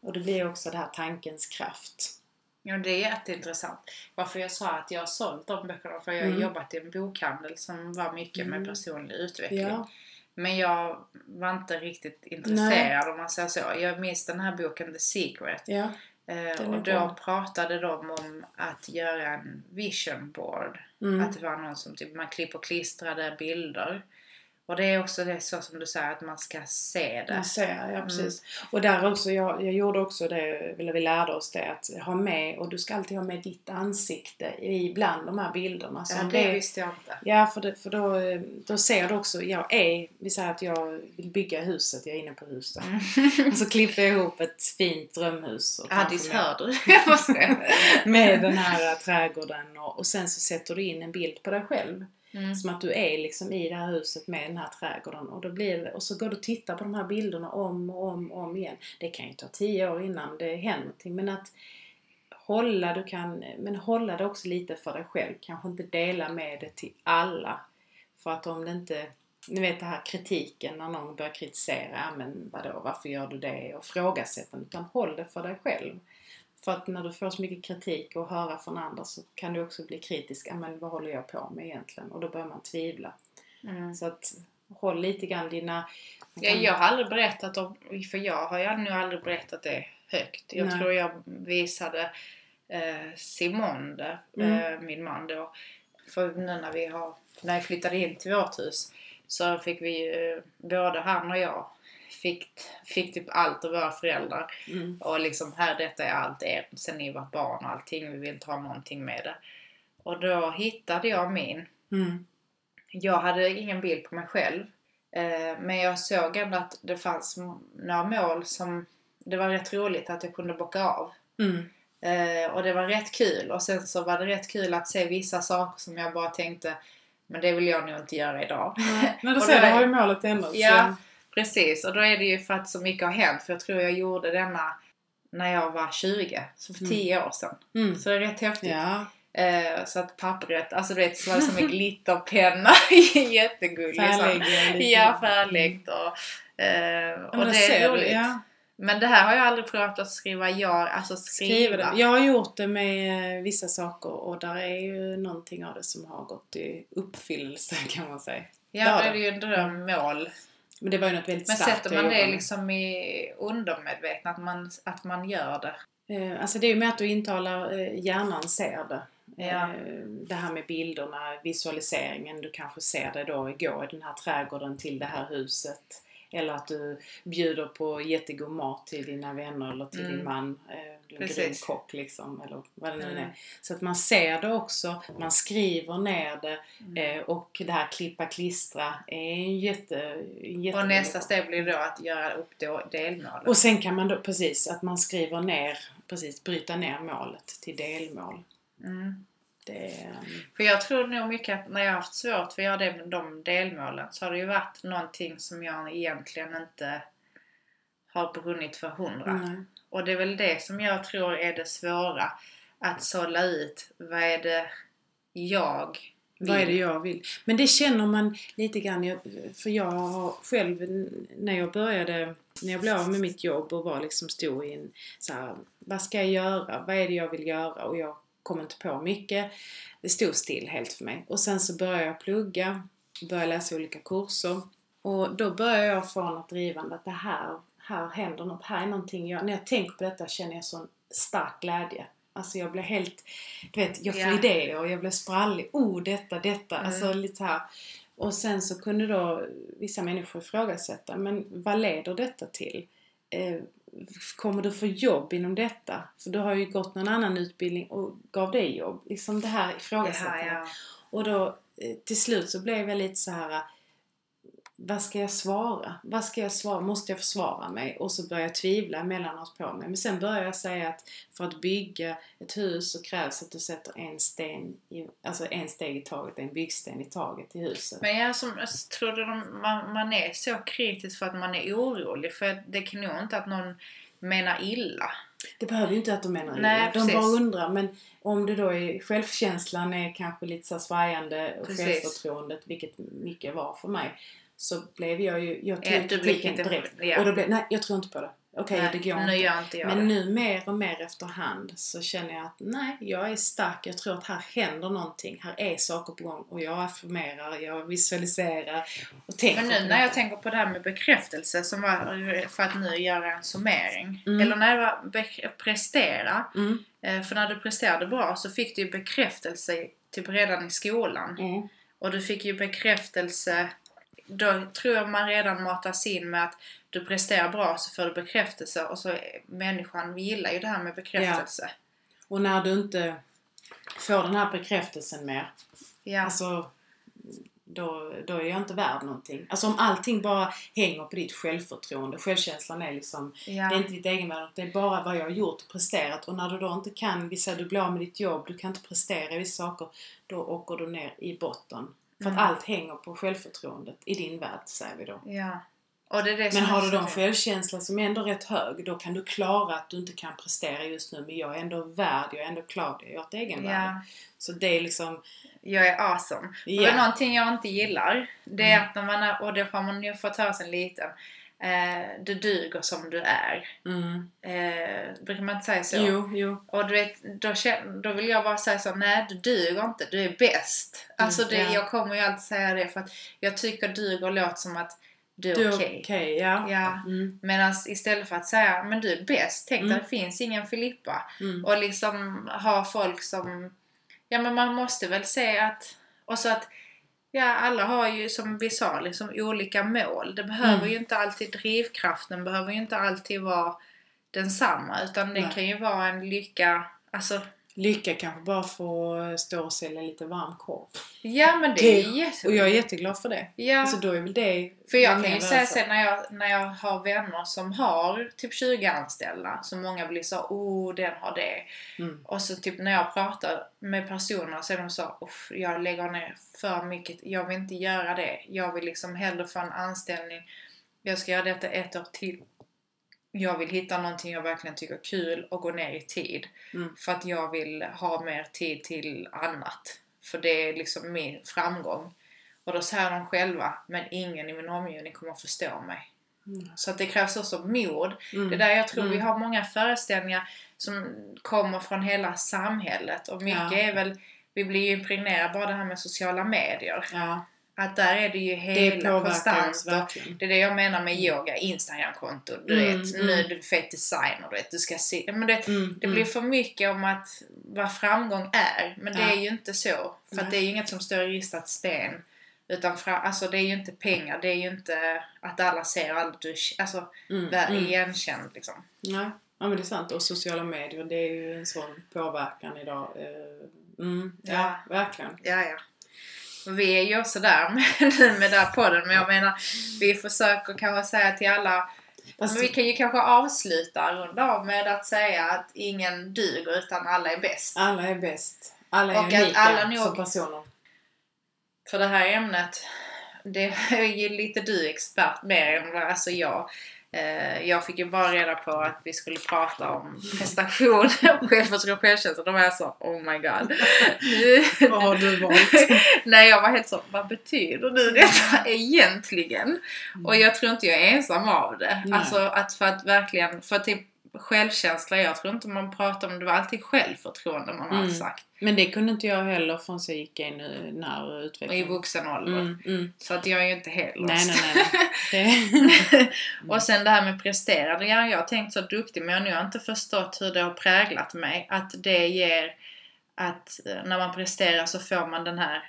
Och det blir också det här tankens kraft. Ja, det är jätteintressant. Varför jag sa att jag har sålt de böckerna, för jag har Mm. jobbat i en bokhandel som var mycket med Mm. personlig utveckling. Ja. Men jag var inte riktigt intresserad om man säger så. Jag minns den här boken The Secret. Ja. Eh, och då bra. pratade de om att göra en vision board. Mm. Att det var någon som typ, man klipper och klistrade bilder. Och det är också det så som du säger att man ska se det. Jag ser, ja Mm. precis. Och där också, jag, jag gjorde också det, eller vi lärde oss det, att ha med, och du ska alltid ha med ditt ansikte i bland de här bilderna. Så ja, om det visste jag inte. Ja, för, det, för då, då ser du också, jag är, vi säger att jag vill bygga huset, jag är inne på huset. Mm. Och så klipper jag ihop ett fint drömhus. Addis, hör du? Med den här trädgården och, och sen så sätter du in en bild på dig själv. Mm. Som att du är liksom i det här huset med den här trädgården och då blir det, och så går du och tittar på de här bilderna om och om och om igen. Det kan ju ta tio år innan det händer någonting men att hålla, du kan, men hålla det också lite för dig själv. Kanske inte dela med det till alla. För att om det inte, ni vet den här kritiken när någon börjar kritisera, men vadå, varför gör du det? Och frågasätten. utan håll det för dig själv. För att när du får så mycket kritik och höra från andra så kan du också bli kritisk. Men vad håller jag på med egentligen? Och då börjar man tvivla. Mm. Så att håll lite grann dina... Ja, kan- jag har aldrig berättat om, för jag har ju nog aldrig berättat det högt. Jag Nej. tror jag visade eh, Simon det, Mm. eh, min man då. För nu när vi har, när vi flyttade in till vårt hus så fick vi ju, både han och jag fick, fick typ allt av våra föräldrar. Mm. Och liksom här, detta är allt er sen ni var barn och allting. Vi vill inte ha någonting med det. Och då hittade jag min. Mm. Jag hade ingen bild på mig själv. Eh, men jag såg ändå att det fanns några mål som det var rätt roligt att jag kunde bocka av. Mm. Eh, och det var rätt kul. Och sen så var det rätt kul att se vissa saker som jag bara tänkte men det vill jag nog inte göra idag. Men då ser du, har ju målet ändrats. Ja. Precis, och då är det ju för att så mycket har hänt. För jag tror jag gjorde denna när jag var 20, så för Mm. 10 år sedan. Mm. Så det är rätt häftigt. Ja, Eh, så att pappret, alltså du vet, så var det som en glitterpenna. Jättegullig. så. färglägg. Ja, färgläggt och, eh, och det är du, roligt. ja. Men det här har jag aldrig provat att skriva ja, alltså skriva. Skriva det. Jag har gjort det med eh, vissa saker och där är ju någonting av det som har gått i uppfyllelse kan man säga. Ja, det. är det ju en drömmål. Men det var ju något väldigt Men starkt sätter man det liksom i undermedvetna, att man, att man gör det. Eh, Alltså det är ju med att du intalar, eh, hjärnan ser det. Ja. Eh, Det här med bilderna, visualiseringen. Du kanske ser det då igår i den här trädgården till det här huset. Eller att du bjuder på jättegod mat till dina vänner eller till Mm. din man. eh, en grym kock liksom. Eller vad det nu Mm. är. Så att man ser det också. Man skriver ner det. Mm. eh, Och det här klippa klistra är en jätte, jätte Och nästa steg blir då att göra upp då delmålet. och sen kan man då, precis, att man skriver ner, precis, bryta ner målet till delmål. Mm. Det För jag tror nog mycket att när jag har haft svårt för att göra det med de delmålen så har det ju varit någonting som jag egentligen inte har brunnit för hundra. nej. Och det är väl det som jag tror är det svåra. Att sålla ut vad är det jag vill. Vad är det jag vill? Men det känner man lite grann, för jag har själv, när jag började, när jag blev av med mitt jobb och var liksom stod i en så här, vad ska jag göra? Vad är det jag vill göra? Och jag kom inte på mycket. Det stod still helt för mig. Och sen så började jag plugga, började läsa olika kurser. Och då började jag få något drivande att det här, här händer något, här är någonting jag, när jag tänker på detta känner jag sån stark glädje. Alltså jag blir helt, du vet, jag får Ja. idéer och jag blir sprallig. Oh, detta, detta. Mm. Alltså lite så här. Och sen så kunde då vissa människor ifrågasätta, men vad leder detta till? Eh, kommer du få jobb inom detta? För du har ju gått någon annan utbildning och gav dig jobb. Liksom det här ifrågasättandet. Jaha, ja. Och då eh, till slut så blev jag lite så här. Vad ska jag svara? Vad ska jag svara? Måste jag försvara mig? Och så började jag tvivla emellanåt på mig. Men sen började jag säga att för att bygga ett hus så krävs att du sätter en sten i, alltså en steg i taget, en byggsten i taget i huset. Men jag som, jag tror du de, man, man är så kritisk för att man är orolig. För det kan nog inte att någon menar illa. Det behöver ju inte att de menar illa. Nej, De precis. bara undrar. Men om det då är självkänslan är kanske lite så svajande och Precis. självförtroendet, vilket mycket var för mig. Så blev jag ju, jag Ja, tog blev kritiken direkt. ja. Och då blev, nej jag tror inte på det. okej Nej, det går nu inte. inte jag Men det. nu mer och mer efterhand så känner jag att nej, jag är stark. Jag tror att här händer någonting. Här är saker på gång. Och jag affirmerar, jag visualiserar och tänker Men nu när jag tänker på det här med bekräftelse som var för att nu göra en summering. Mm. Eller när det var prestera. Mm, Eh, För när du presterade bra så fick du ju bekräftelse typ redan i skolan. mm, Och du fick ju bekräftelse då tror jag man redan matas in med att du presterar bra så får du bekräftelse och så människan gillar ju det här med bekräftelse. Och när du inte får den här bekräftelsen mer, Ja. alltså då, då är jag inte värd någonting. Alltså om allting bara hänger på ditt självförtroende, självkänslan är liksom ja. Det är inte ditt egenvärde, det är bara vad jag har gjort och presterat. Och när du då inte kan, vi säger du blir av med ditt jobb, du kan inte prestera vissa saker, då åker du ner i botten. För att allt hänger på självförtroendet i din värld, säger vi då. ja. Det det Men har du då en självkänsla som är ändå rätt hög, då kan du klara att du inte kan prestera just nu, men jag är ändå värd, jag är ändå klar, jag har ett egenvärde. Ja. Så det är liksom, Jag är awesome. Ja. Och det är någonting jag inte gillar. Det är Mm. att när man är, och det har man ju fått höra sen liten. Eh, du duger som du är. mm, Eh, brukar man inte säga så? jo, jo. Och du vet, då, kän- då vill jag bara säga så, nej du duger inte, du är bäst. Alltså det, ja. jag kommer ju alltid säga det för att jag tycker duger låter som att du är okej. okej, ja. Ja. Mm, Medan istället för att säga, men du är bäst, tänk Mm. dig det finns ingen Filippa. mm, Och liksom ha folk som, ja men man måste väl se att, och så att Ja, alla har ju som vi sa liksom olika mål. Det behöver Mm. ju inte alltid drivkraften behöver ju inte alltid vara densamma utan det Nej. kan ju vara en lycka, alltså Lycka kanske bara få stå och sälja lite varm korv. Ja men det Det- är ju jätte... Och jag är jätteglad för det. ja, Alltså då är väl det... för jag kan ju säga sen när jag, när jag har vänner som har typ 20 anställda så många blir så oh den har det. Mm. Och så typ när jag pratar med personer så är de så Uff, jag lägger ner för mycket, jag vill inte göra det. Jag vill liksom hellre få en anställning. Jag ska göra detta ett år till. Jag vill hitta någonting jag verkligen tycker är kul och gå ner i tid. Mm. För att jag vill ha mer tid till annat. För det är liksom min framgång. Och då säger de själva, men ingen i min omgivning kommer att förstå mig. Mm. Så att det krävs också mod. Mm. Det är där jag tror vi Mm. har många föreställningar som kommer från hela samhället. Och mycket Ja. är väl, vi blir ju impregnerade bara det här med sociala medier. Ja, Att där är det ju det hela påverkar konstant. Det är det jag menar med yoga, Instagramkonto. Du Mm, vet, mm. nu är du fet designer, du vet, du ska se. Men det, Mm, det blir för mycket om att vad framgång är. Men det Ja. är ju inte så. För det är ju inget som står i ristat sten. Utan fra, alltså det är ju inte pengar, det är ju inte att alla ser allt du alltså, mm, väl mm. igenkänd liksom. Nej, ja men det är sant. Och sociala medier, det är ju en sån påverkan idag. Mm, ja, Ja. verkligen. Ja, ja. Vi är ju också där med, med den här podden, men jag menar vi försöker kanske säga till alla Fast, men vi kan ju kanske avsluta runda av med att säga att ingen duger utan alla är bäst. alla är bäst. Alla är Och att unika alla nog- som personer. För det här ämnet, det är ju lite du expert mer än vad alltså jag. Eh, Jag fick ju bara reda på att vi skulle prata om prestation, självförtroende och självkänsla. Då var jag så, oh my god. Vad har du valt? Nej, jag var helt så, vad betyder nu detta egentligen? Och jag tror inte jag är ensam av det. Nej. Alltså att för att verkligen, för typ självkänsla, jag tror inte man pratar om, det var alltid självförtroende man har Mm. sagt. Men det kunde inte jag heller förrän jag gick in i den här Och i utvecklingen. vuxen ålder. Mm, mm. Så att jag är ju inte helt Nej, nej, nej. Och sen det här med presterande. Ja, jag har tänkt så duktig men jag har nog inte förstått hur det har präglat mig. Att det ger att eh, när man presterar så får man den här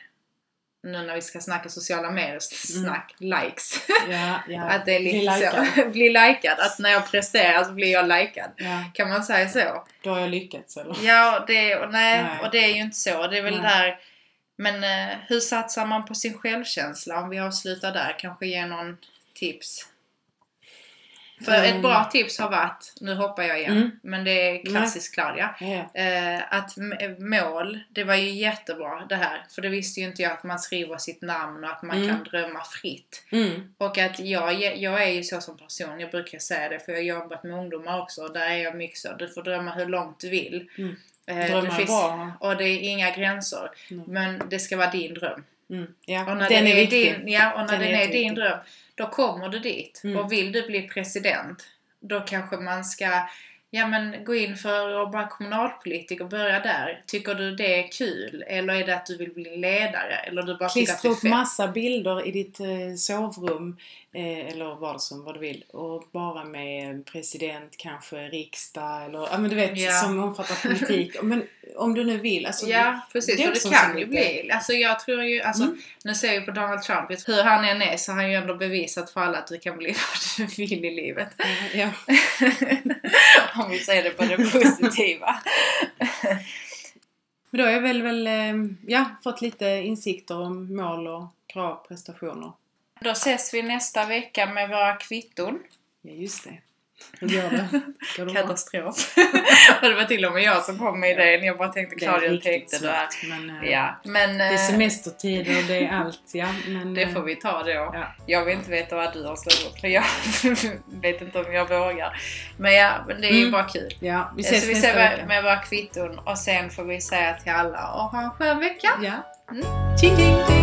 nu när vi ska snacka sociala medier, snack, likes. ja, ja. Att det är lite Bli så. bli likad. Att när jag presterar så blir jag likad. Ja, Kan man säga så? då har jag lyckats eller? Ja, det, och nej, Nej. och det är ju inte så. Det är väl Nej. där men eh, hur satsar man på sin självkänsla? Om vi avslutar där, kanske ge någon tips. För Mm. ett bra tips har varit, nu hoppar jag igen, Mm. men det är klassiskt Claudia. Eh, att mål, det var ju jättebra det här. För det visste ju inte jag att man skriver sitt namn och att man Mm. kan drömma fritt. Mm. Och att jag, jag är ju så som person, jag brukar säga det för jag har jobbat med ungdomar också och där är jag mycket så, du får drömma hur långt du vill. Mm. Eh, det Drömmar är finns- bra. och det är inga gränser. Men det ska vara din dröm. Mm. Ja, Och när den är viktig. din, ja, och när Den den, är är, din dröm, då kommer du dit. Mm. Och vill du bli president, då kanske man ska ja, men gå in för att vara kommunalpolitiker och börja där. Tycker du det är kul? Eller är det att du vill bli ledare? Eller du bara Klistra upp massa bilder i ditt eh, sovrum eh, eller vardagsrum, vad du vill. Och bara med president, kanske riksdag eller ja men du vet Ja. som omfattar politik. Men om du nu vill. Alltså, Ja, precis. det och det kan ju bli. Alltså jag tror ju, alltså Mm. nu ser vi på Donald Trump, hur han än är så har han ju ändå bevisat för alla att du kan bli vad du vill i livet. Ja. Om vi säger det på det positiva. Men då har jag väl, väl eh, ja, fått lite insikter om mål och krav, prestationer. Då ses vi nästa vecka med våra kvitton. Ja, just det. Hur går det? Går det? Katastrof. det var till och med jag som kom med idén. Jag bara tänkte Claudia tänkte där. svårt, men, eh, Ja, men Det är eh, semestertider och det är allt, ja. Men, det eh, får vi ta då. Ja. Jag vill inte veta vad du har slagit för jag vet inte om jag vågar. Men ja, men det är ju Mm. bara kul. Ja, vi Så ses vi nästa ser med, med våra kvitton och sen får vi säga till alla och ha en skön vecka. Ja. Mm. Tjing, tjing, tjing.